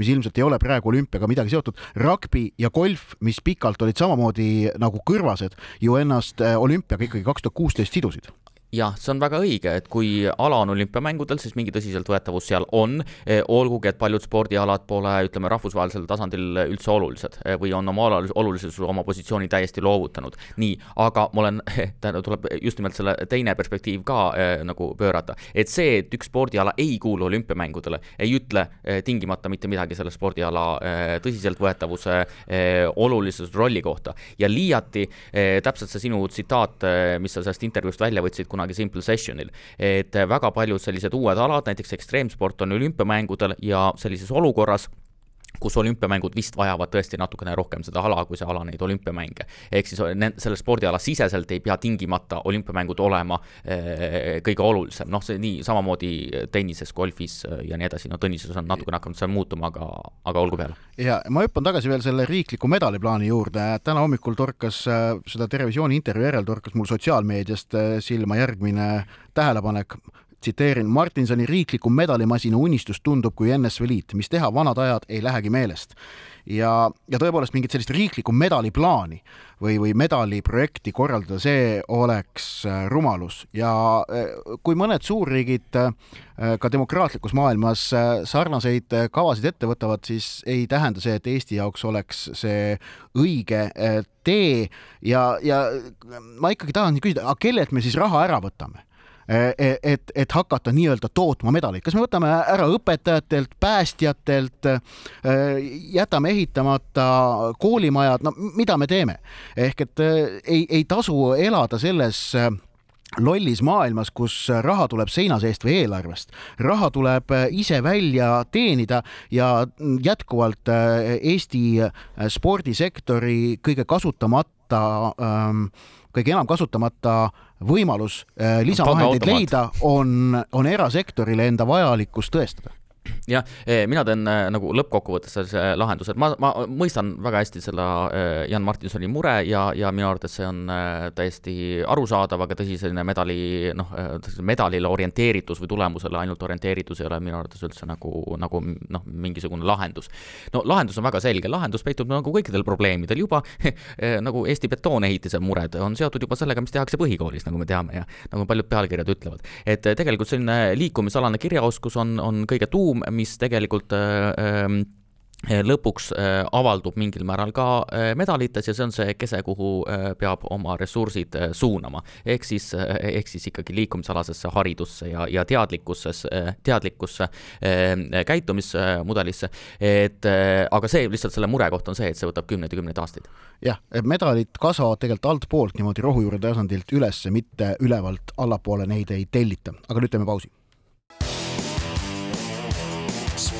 mis ilmselt ei ole praegu olümpiaga midagi seotud. Rugby rugby ja golf, mis pikalt olid samamoodi nagu kõrvased, ju ennast äh, olümpiaga ikkagi kaks tuhat kuusteist sidusid jah, see on väga õige, et kui ala on olümpiamängudel, siis mingi tõsiseltvõetavus seal on, eh, olgugi et paljud spordialad pole, ütleme, rahvusvahelisel tasandil üldse olulised eh, või on oma olulisuse, oma positsiooni täiesti loovutanud. nii, aga ma olen, [laughs] tähendab, tuleb just nimelt selle teine perspektiiv ka eh, nagu pöörata, et see, et üks spordiala ei kuulu olümpiamängudele, ei ütle eh, tingimata mitte midagi selle spordiala eh, tõsiseltvõetavuse eh, olulisuse rolli kohta. Ja liiati täpselt see sinu tsitaat, mis sa sellest intervjuust välja võtsid, kuna kunagi Simple Sessionil. et väga paljud sellised uued alad, näiteks ekstreemsport on olümpiamängudel ja sellises olukorras kus olümpiamängud vist vajavad tõesti natukene rohkem seda ala, kui see ala neid olümpiamänge. ehk siis selle spordiala siseselt ei pea tingimata olümpiamängud olema eh, kõige olulisem, noh, see nii samamoodi tennises, golfis eh, ja nii edasi, no tennises on natukene hakanud see muutuma, aga, aga olgu peale. ja ma hüppan tagasi veel selle riikliku medaliplaani juurde, täna hommikul torkas äh, seda Terevisiooni intervjuu järel torkas mul sotsiaalmeediast silma järgmine tähelepanek tsiteerin, Martinsoni riikliku medalimasina unistus tundub kui NSV Liit, mis teha, vanad ajad ei lähegi meelest. ja, ja tõepoolest mingit sellist riiklikku medaliplaani või, või medaliprojekti korraldada, see oleks äh, rumalus ja äh, kui mõned suurriigid äh, ka demokraatlikus maailmas sarnaseid kavasid ette võtavad, siis ei tähenda see, et Eesti jaoks oleks see õige tee ja, ja ma ikkagi tahan küsida, aga kellelt me siis raha ära võtame? Eh, eh, et, et hakata nii-öelda tootma medaleid, kas me võtame ära õpetajatelt, päästjatelt, eh, jätame ehitamata koolimajad, no mida me teeme? ehk et ei, ei tasu elada selles lollis maailmas, kus raha tuleb seina seest või eelarvest. raha tuleb ise välja teenida ja jätkuvalt Eesti spordisektori kõige kasutamata ähm, kõige enam kasutamata võimalus äh, lisavahendeid leida on, on erasektorile enda vajalikkust tõestada jah, eh, mina teen eh, nagu lõppkokkuvõttes sellise lahenduse, et ma, ma mõistan väga hästi selle eh, Jan Martinsoni mure ja, ja minu arvates see on täiesti arusaadav, aga tõsi, selline medali, noh, medalile orienteeritus või tulemusele ainult orienteeritus ei ole minu arvates üldse nagu, nagu noh, mingisugune lahendus. no lahendus on väga selge, lahendus peitub nagu kõikidel probleemidel juba [laughs] nagu Eesti betoonehitise mured on seotud juba sellega, mis tehakse põhikoolis, nagu me teame ja nagu paljud pealkirjad ütlevad. et tegelikult selline liikumisalane kirjaoskus on, on kõige tuum, mis tegelikult äh, ähm, lõpuks äh, avaldub mingil määral ka äh, medalites ja see on see kese, kuhu peab oma ressursid suunama. ehk siis, ehk siis ikkagi liikumisalasesse haridusse ja, ja teadlikkusse, teadlikkusse käitumismudelisse. et aga see lihtsalt selle murekoht on see, et see võtab kümneid ja kümneid aastaid. jah, medalid kasvavad tegelikult altpoolt niimoodi rohujuure tasandilt üles, mitte ülevalt allapoole, neid ei tellita, aga nüüd teeme pausi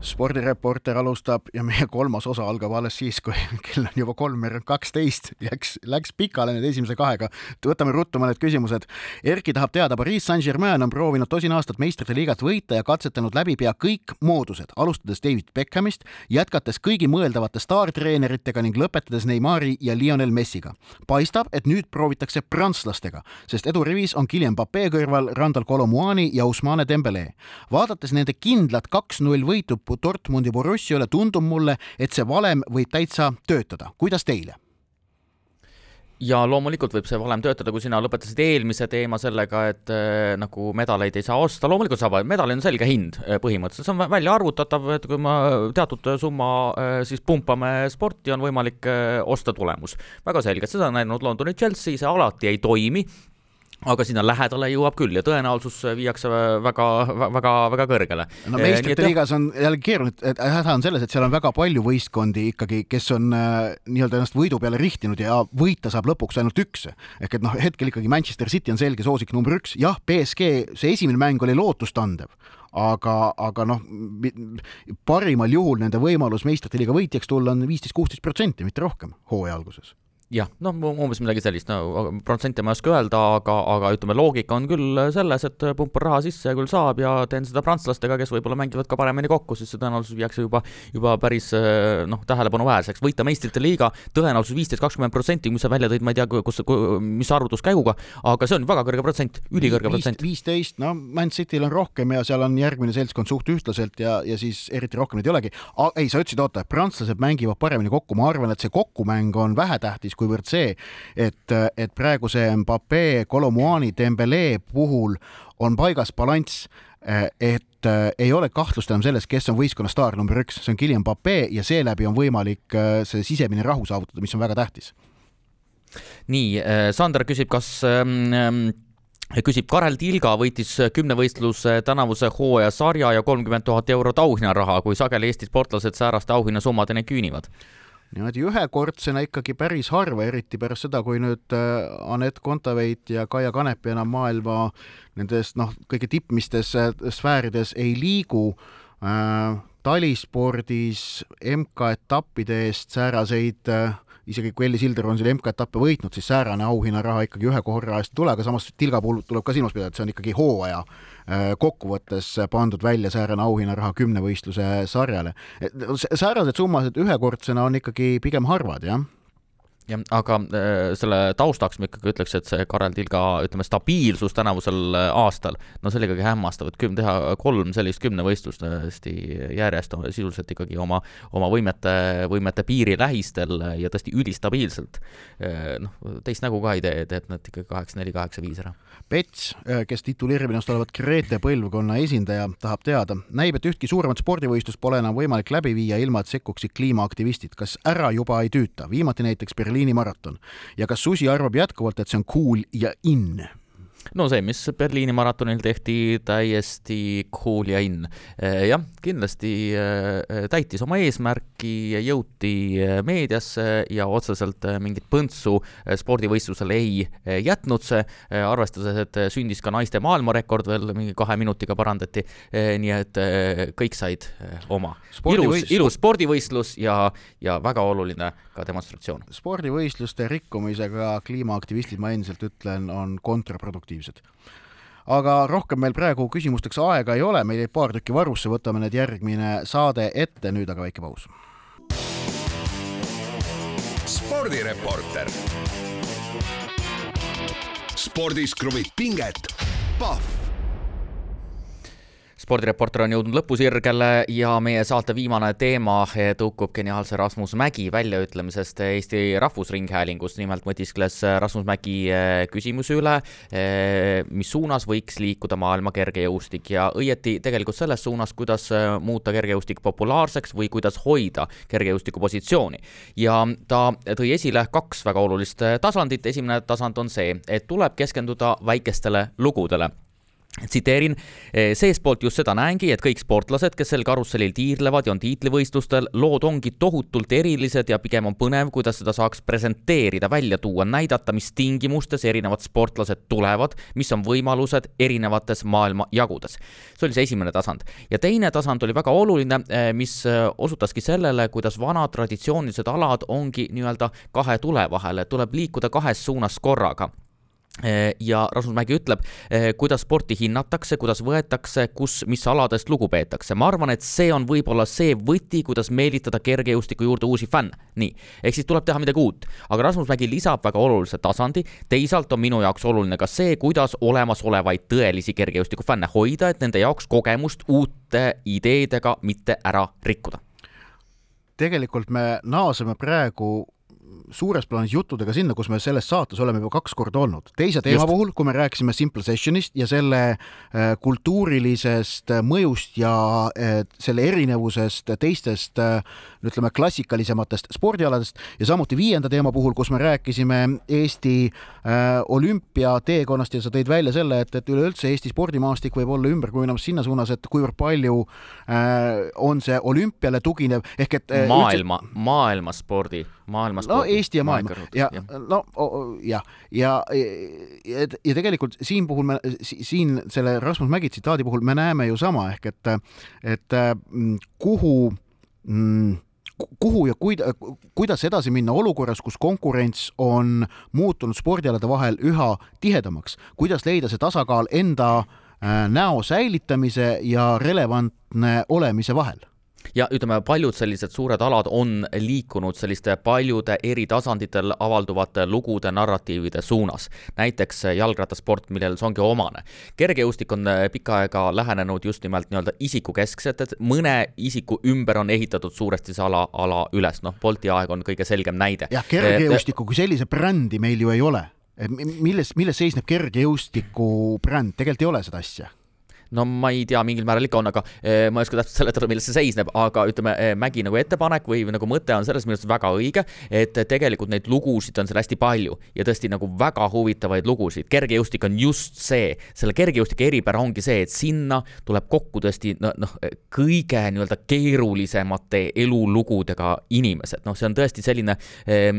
spordireporter alustab ja meie kolmas osa algab alles siis, kui [laughs] kell on juba kolmveerand kaksteist, läks, läks pikale nüüd esimese kahega. võtame ruttu mõned küsimused. Erki tahab teada, Pariis Saint-Germain on proovinud tosin aastat meistrite liigat võita ja katsetanud läbi pea kõik moodused, alustades David Beckhamist, jätkates kõigi mõeldavate staartreeneritega ning lõpetades Neimari ja Lionel Messiga. paistab, et nüüd proovitakse prantslastega, sest edurivis on Kylian Pape kõrval Randal Colomuani ja Usmane Dembele. vaadates nende kindlat kaks-null võitu Dortmundi Borussiale, tundub mulle, et see valem võib täitsa töötada. kuidas teile? ja loomulikult võib see valem töötada, kui sina lõpetasid eelmise teema sellega, et äh, nagu medaleid ei saa osta, loomulikult saab, medalil on selge hind äh, põhimõtteliselt, see on välja arvutatav, et kui me teatud summa äh, siis pumpame sporti, on võimalik äh, osta tulemus. väga selgelt, seda on näinud Londoni Chelsea, see alati ei toimi, aga sinna lähedale jõuab küll ja tõenäosus viiakse väga, väga, väga kõrgele. no meistrite liigas on jälle keeruline, et häda on selles, et seal on väga palju võistkondi ikkagi, kes on äh, nii-öelda ennast võidu peale rihtinud ja võita saab lõpuks ainult üks. ehk et noh, hetkel ikkagi Manchester City on selge soosik number üks, jah, BSG, see esimene mäng oli lootustandev aga, aga noh, parimal juhul nende võimalus meistrite liiga võitjaks tulla on viisteist, kuusteist protsenti, mitte rohkem hooaja alguses jah, noh, umbes midagi sellist, no protsente ma ei oska öelda, aga, aga ütleme, loogika on küll selles, et pumpan raha sisse ja küll saab ja teen seda prantslastega, kes võib-olla mängivad ka paremini kokku, siis see tõenäosus viiakse juba, juba päris noh, tähelepanuväärseks. võita meistrite liiga tõenäosus viisteist, kakskümmend protsenti, mis sa välja tõid, ma ei tea, kus, mis arvutuskäiguga, aga see on väga kõrge protsent, ülikõrge protsent. viisteist, no Man Cityl on rohkem ja seal on järgmine seltskond suht ühtlaselt ja, ja siis eriti rohkem neid ei olegi. ei, sa ütlesid, oota, prantslased mängivad paremini kokku, ma arvan, et see kokkumäng on vähetähtis kuivõrd see, et, et praegu see Mbappe, Colomuani, Dembele puhul on paigas balanss, et ei ole kahtlust enam selles, kes on võistkonna staar number üks, see on Guillem Mbappe ja seeläbi on võimalik see sisemine rahu saavutada, mis on väga tähtis. nii, Sander küsib, kas ähm, küsib Karel Tilga võitis kümnevõistluse tänavuse hooaja sarja ja kolmkümmend tuhat eurot auhinnaraha, kui sageli Eesti sportlased sääraste auhinnasummadeni küünivad niimoodi ühekordsena ikkagi päris harva, eriti pärast seda, kui nüüd äh, Anett Kontaveit ja Kaia Kanepi enam maailma nendes noh, kõige tippmistes äh, sfäärides ei liigu äh,. talispordis MK-etappide eest sääraseid äh, isegi kui Elli Silder on selle MK-etappe võitnud, siis säärane auhinnaraha ikkagi ühe korra eest ei tule, aga samas Tilga puhul tuleb ka silmas pidada, et see on ikkagi hooaja äh, kokkuvõttes pandud välja säärane auhinnaraha kümnevõistluse sarjale. säärased summased ühekordsena on ikkagi pigem harvad, jah jah, aga äh, selle taustaks ma ikkagi ütleks, et see Karel Tilga, ütleme, stabiilsus tänavusel äh, aastal, no see oli ikkagi hämmastav, et küm-, teha kolm sellist kümnevõistlust tõesti järjest sisuliselt ikkagi oma, oma võimete, võimete piiri lähistel ja tõesti ülistabiilselt. Äh, noh, teist nägu ka ei tee, teeb nad ikkagi kaheksa-neli, kaheksa-viis ära. Pets, kes tituleerib ennast olevat Grete põlvkonna esindaja, tahab teada, näib, et ühtki suuremat spordivõistlust pole enam võimalik läbi viia, ilma et sekkuksid kliimaaktivistid. kas ära juba ei tüüta? viimati näiteks Berliinis Berliini maraton. ja kas Susi arvab jätkuvalt, et see on cool ja in? No see, mis Berliini maratonil tehti, täiesti cool ja in. Eh, jah, kindlasti eh, täitis oma eesmärki, jõuti eh, meediasse ja otseselt mingit põntsu spordivõistlusel ei jätnud see, arvestades, et sündis ka naiste maailmarekord veel mingi kahe minutiga parandati, nii et kõik said oma. ilus, ilus spordivõistlus ja, ja väga oluline ka demonstratsioon. spordivõistluste rikkumisega kliimaaktivistid, ma endiselt ütlen, on kontraproduktiivsed aktiivsed. aga rohkem meil praegu küsimusteks aega ei ole, meil jäi paar tükki varusse, võtame need järgmine saade ette, nüüd aga väike paus. spordireporter. spordis kruvib pinget, Pahv spordireporter on jõudnud lõpusirgele ja meie saate viimane teema tõukub geniaalse Rasmus Mägi väljaütlemisest Eesti Rahvusringhäälingus. nimelt mõtiskles Rasmus Mägi eh, küsimuse üle, eh, mis suunas võiks liikuda maailma kergejõustik ja õieti tegelikult selles suunas, kuidas eh, muuta kergejõustik populaarseks või kuidas hoida kergejõustiku positsiooni. ja ta tõi esile kaks väga olulist tasandit, esimene tasand on see, et tuleb keskenduda väikestele lugudele tsiteerin, "Eh, seestpoolt just seda näengi, et kõik sportlased, kes sel karussellil tiirlevad ja on tiitlivõistlustel, lood ongi tohutult erilised ja pigem on põnev, kuidas seda saaks presenteerida, välja tuua, näidata, mis tingimustes erinevad sportlased tulevad, mis on võimalused erinevates maailmajagudes. see oli see esimene tasand. ja teine tasand oli väga oluline, eh, mis eh, osutaski sellele, kuidas vanad traditsioonilised alad ongi nii-öelda kahe tule vahel, et tuleb liikuda kahes suunas korraga ja Rasmus Mägi ütleb, eh, kuidas sporti hinnatakse, kuidas võetakse, kus, mis aladest lugu peetakse. ma arvan, et see on võib-olla see võti, kuidas meelitada kergejõustiku juurde uusi fänne. nii, ehk siis tuleb teha midagi uut. aga Rasmus Mägi lisab väga olulise tasandi, teisalt on minu jaoks oluline ka see, kuidas olemasolevaid tõelisi kergejõustiku fänne hoida, et nende jaoks kogemust uute ideedega mitte ära rikkuda. tegelikult me naaseme praegu suures plaanis juttudega sinna, kus me selles saates oleme juba kaks korda olnud. teise teema Just. puhul, kui me rääkisime Simple Sessionist ja selle äh, kultuurilisest mõjust ja äh, selle erinevusest teistest äh, ütleme, klassikalisematest spordialadest ja samuti viienda teema puhul, kus me rääkisime Eesti olümpiateekonnast ja sa tõid välja selle, et, et üleüldse Eesti spordimaastik võib olla ümber kujunemas sinna suunas, et kuivõrd palju on see olümpiale tuginev ehk et maailma maailmaspordi maailmas. No Eesti ja maailma. ja, ja no jah, ja, ja, ja tegelikult siin puhul me, siin selle Rasmus Mägi tsitaadi puhul me näeme ju sama ehk et, et mm, kuhu mm, kuhu ja kuida-, kuidas edasi minna olukorras, kus konkurents on muutunud spordialade vahel üha tihedamaks, kuidas leida see tasakaal enda äh, näo säilitamise ja relevantne olemise vahel ja ütleme, paljud sellised suured alad on liikunud selliste paljude eri tasanditel avalduvate lugude, narratiivide suunas. näiteks jalgrattasport, millel see ongi omane. kergejõustik on äh, pikka aega lähenenud just nimelt nii-öelda isikukeskselt, et mõne isiku ümber on ehitatud suuresti see ala, ala üles, noh, Bolti aeg on kõige selgem näide. jah, kergejõustiku kui sellise brändi meil ju ei ole milles, milles seisneb kergejõustiku bränd, tegelikult ei ole seda asja no ma ei tea, mingil määral ikka on, aga eh, ma ei oska täpselt seletada, milles see seisneb, aga ütleme eh,, Mägi nagu ettepanek või nagu mõte on selles mõttes väga õige, et tegelikult neid lugusid on seal hästi palju ja tõesti nagu väga huvitavaid lugusid. kergejõustik on just see, selle kergejõustike eripära ongi see, et sinna tuleb kokku tõesti noh no, kõige nii-öelda keerulisemate elulugudega inimesed, noh, see on tõesti selline eh,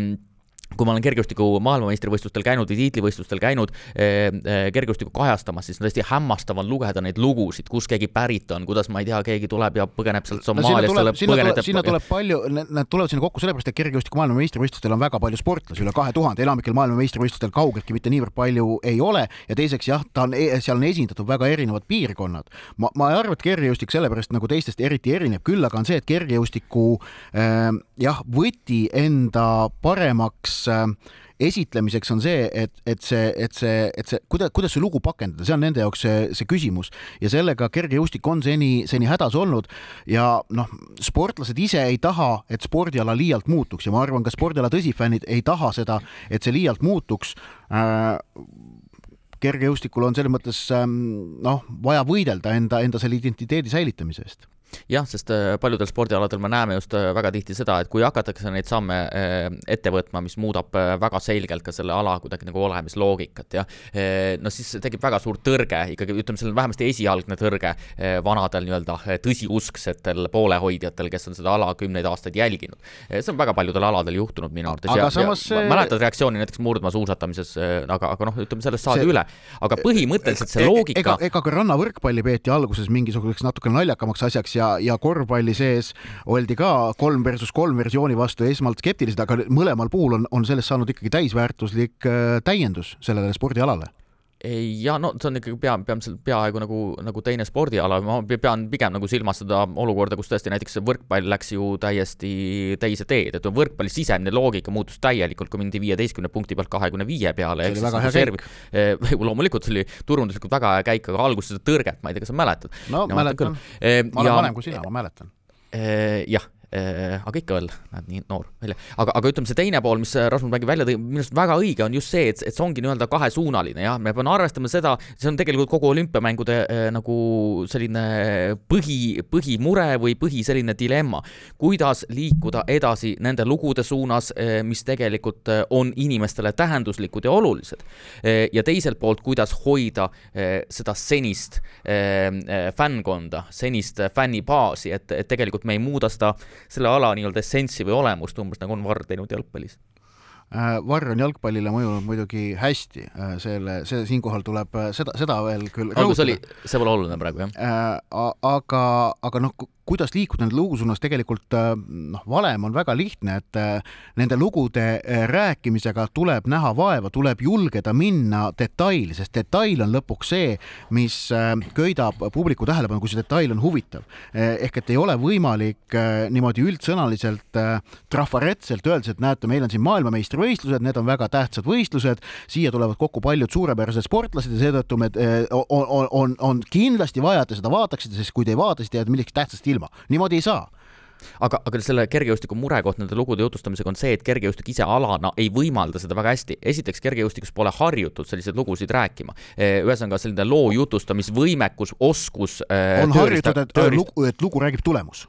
kui ma olen kergejõustiku maailmameistrivõistlustel käinud või tiitlivõistlustel käinud eh, eh, kergejõustikku kajastamas, siis on tõesti hämmastav on lugeda neid lugusid, kust keegi pärit on, kuidas ma ei tea, keegi tuleb ja põgeneb sealt Somaaliast no,. sinna tuleb, sinna tuleb palju, nad tulevad sinna kokku sellepärast, et kergejõustiku maailmameistrivõistlustel on väga palju sportlasi, üle kahe tuhande, enamikel maailmameistrivõistlustel kaugeltki mitte niivõrd palju ei ole ja teiseks jah, ta on, e-, seal on esindatud väga erinevad piirkonnad. ma, ma ei arva, et kergejõustik sellepärast nagu teistest eriti erineb, küll aga on see, et kergejõustiku äh, jah, võti enda paremaks Äh, esitlemiseks on see, et, et see, et see, et see, kuidas, kuidas see lugu pakendada, see on nende jaoks see, see küsimus. Ja sellega kergejõustik on seni, seni hädas olnud ja noh, sportlased ise ei taha, et spordiala liialt muutuks. Ja ma arvan, ka spordiala tõsifännid ei taha seda, et see liialt muutuks. Äh, kergejõustikul on selles mõttes ähm, noh, vaja võidelda enda, enda selle identiteedi säilitamise eest jah, sest äh, paljudel spordialadel me näeme just äh, väga tihti seda, et kui hakatakse neid samme äh, ette võtma, mis muudab väga selgelt ka selle ala kuidagi nagu olemisloogikat ja no siis tekib väga suur tõrge ikkagi, ütleme, seal on vähemasti esialgne tõrge vanadel nii-öelda tõsiusksetel poolehoidjatel, kes on seda ala kümneid aastaid jälginud. see on väga paljudel aladel juhtunud minu arvates ja, samas... ja mäletad reaktsiooni näiteks murdmaasuusatamises, aga, aga noh, ütleme sellest saadi see... üle, aga põhimõtteliselt see loogika ega, ega ka rannavõrkpalli peeti alguses mingisuguseks natuke naljakamaks asjaks ja, ja korvpalli sees oldi ka kolm versus kolm versiooni vastu esmalt skeptilised, aga mõlemal puhul on, on sellest saanud ikkagi täisväärtuslik äh, täiendus sellele spordialale ja no see on ikkagi pea, peamiselt peaaegu nagu, nagu teine spordiala, ma pean pigem nagu silmas seda olukorda, kus tõesti näiteks võrkpall läks ju täiesti teise teed, et võrkpalli sisemine loogika muutus täielikult, kui mindi viieteistkümne punkti pealt kahekümne viie peale. see oli väga hea serv... käik. [laughs] loomulikult see oli turunduslikult väga hea käik, aga alguses seda tõrget, ma ei tea, kas sa mäletad? no ja mäletan, ma olen ja... vanem kui sina, ma mäletan. Jah, Äh, aga ikka veel näed nii noor välja, aga, aga ütleme, see teine pool, mis Rasmus Mägi välja tõi, minu arust väga õige on just see, et, et see ongi nii-öelda kahesuunaline jah, me peame arvestama seda, see on tegelikult kogu olümpiamängude äh, nagu selline põhi, põhimure või põhi selline dilemma. kuidas liikuda edasi nende lugude suunas, äh, mis tegelikult äh, on inimestele tähenduslikud ja olulised. Äh, ja teiselt poolt, kuidas hoida äh, seda senist äh, äh, fännkonda, senist äh, fännibaasi, et, et tegelikult me ei muuda seda selle ala nii-öelda essentsi või olemust, umbes nagu on Varr teinud jalgpallis Äh, Varr on jalgpallile mõjunud muidugi hästi, äh, selle, see siinkohal tuleb äh, seda, seda veel küll algus oli, see pole oluline praegu, jah? Aga, aga noh, kuidas liikuda nende lugu suunas, tegelikult noh, valem on väga lihtne, et nende lugude rääkimisega tuleb näha vaeva, tuleb julgeda minna detaili, sest detail on lõpuks see, mis köidab publiku tähelepanu, kui see detail on huvitav. ehk et ei ole võimalik niimoodi üldsõnaliselt trafaretselt öeldes, et näete, meil on siin maailmameistri meistrivõistlused, need on väga tähtsad võistlused, siia tulevad kokku paljud suurepärased sportlased ja seetõttu me on, on, on, on kindlasti vaja, et te seda vaataksite, sest kui te ei vaata, siis te jääte millestki tähtsast ilma. Niimoodi ei saa aga, aga selle kergejõustiku murekoht nende lugude jutustamisega on see, et kergejõustik ise alana ei võimalda seda väga hästi. esiteks, kergejõustikus pole harjutud selliseid lugusid rääkima. Eh, ühesõnaga, selline loo jutustamisvõimekus, oskus. Eh, on harjutud, et lugu, et lugu räägib tulemus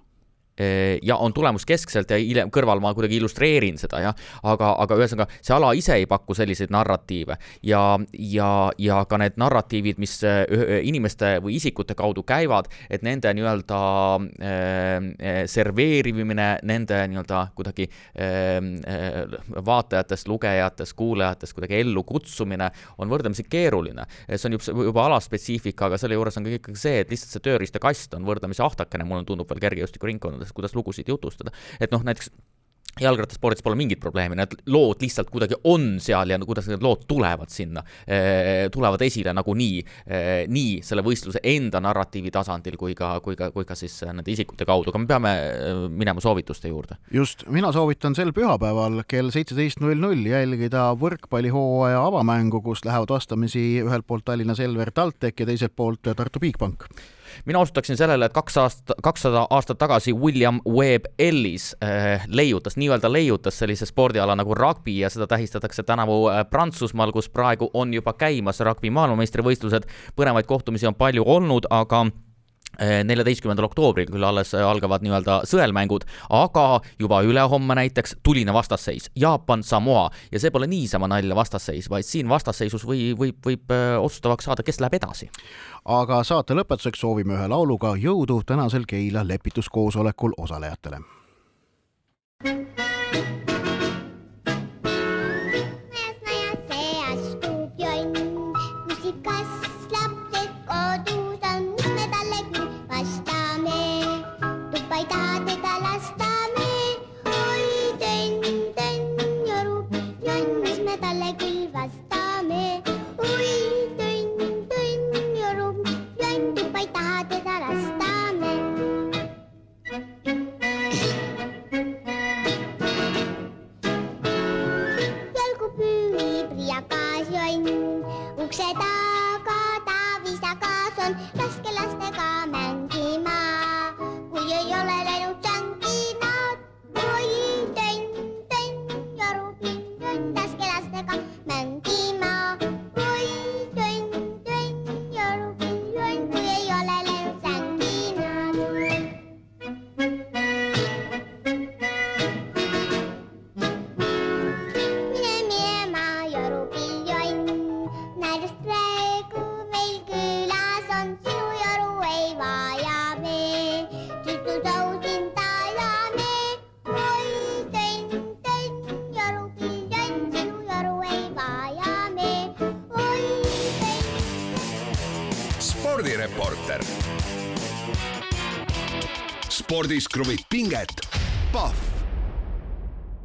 ja on tulemus keskselt ja hiljem kõrval ma kuidagi illustreerin seda jah, aga, aga ühesõnaga see ala ise ei paku selliseid narratiive ja, ja, ja ka need narratiivid, mis eh, inimeste või isikute kaudu käivad, et nende nii-öelda äh, serveerimine, nende nii-öelda kuidagi äh, vaatajatest, lugejatest, kuulajatest kuidagi ellu kutsumine on võrdlemisi keeruline. see on juba, juba alaspetsiifika, aga selle juures on ka ikkagi see, et lihtsalt see tööriistakast on võrdlemisi ahtakene, mulle tundub veel kergejõustikuringkondades sellest, kuidas lugusid jutustada. et noh, näiteks jalgrattaspordis pole mingit probleemi, need lood lihtsalt kuidagi on seal ja kuidas need lood tulevad sinna, eh, tulevad esile nagunii, eh, nii selle võistluse enda narratiivi tasandil kui ka, kui ka, kui ka siis nende isikute kaudu, aga me peame eh, minema soovituste juurde. just, mina soovitan sel pühapäeval kell seitseteist null null jälgida võrkpallihooaja avamängu, kus lähevad vastamisi ühelt poolt Tallinna Selver TalTech ja teiselt poolt Tartu Bigbank mina osutaksin sellele, et kaks aasta, kakssada aastat tagasi William Webb Ellis äh, leiutas, nii-öelda leiutas sellise spordiala nagu rugby ja seda tähistatakse tänavu äh, Prantsusmaal, kus praegu on juba käimas rugby maailmameistrivõistlused. põnevaid kohtumisi on palju olnud, aga neljateistkümnendal oktoobril küll alles äh, algavad nii-öelda sõelmängud, aga juba ülehomme näiteks tuline vastasseis Jaapan, Samoa ja see pole niisama nalja vastasseis, vaid siin vastasseisus või võib, võib otsustavaks saada, kes läheb edasi aga saate lõpetuseks soovime ühe lauluga jõudu tänasel Keila lepituskoosolekul osalejatele. spordireporter. spordis kruvib pinget, Pahv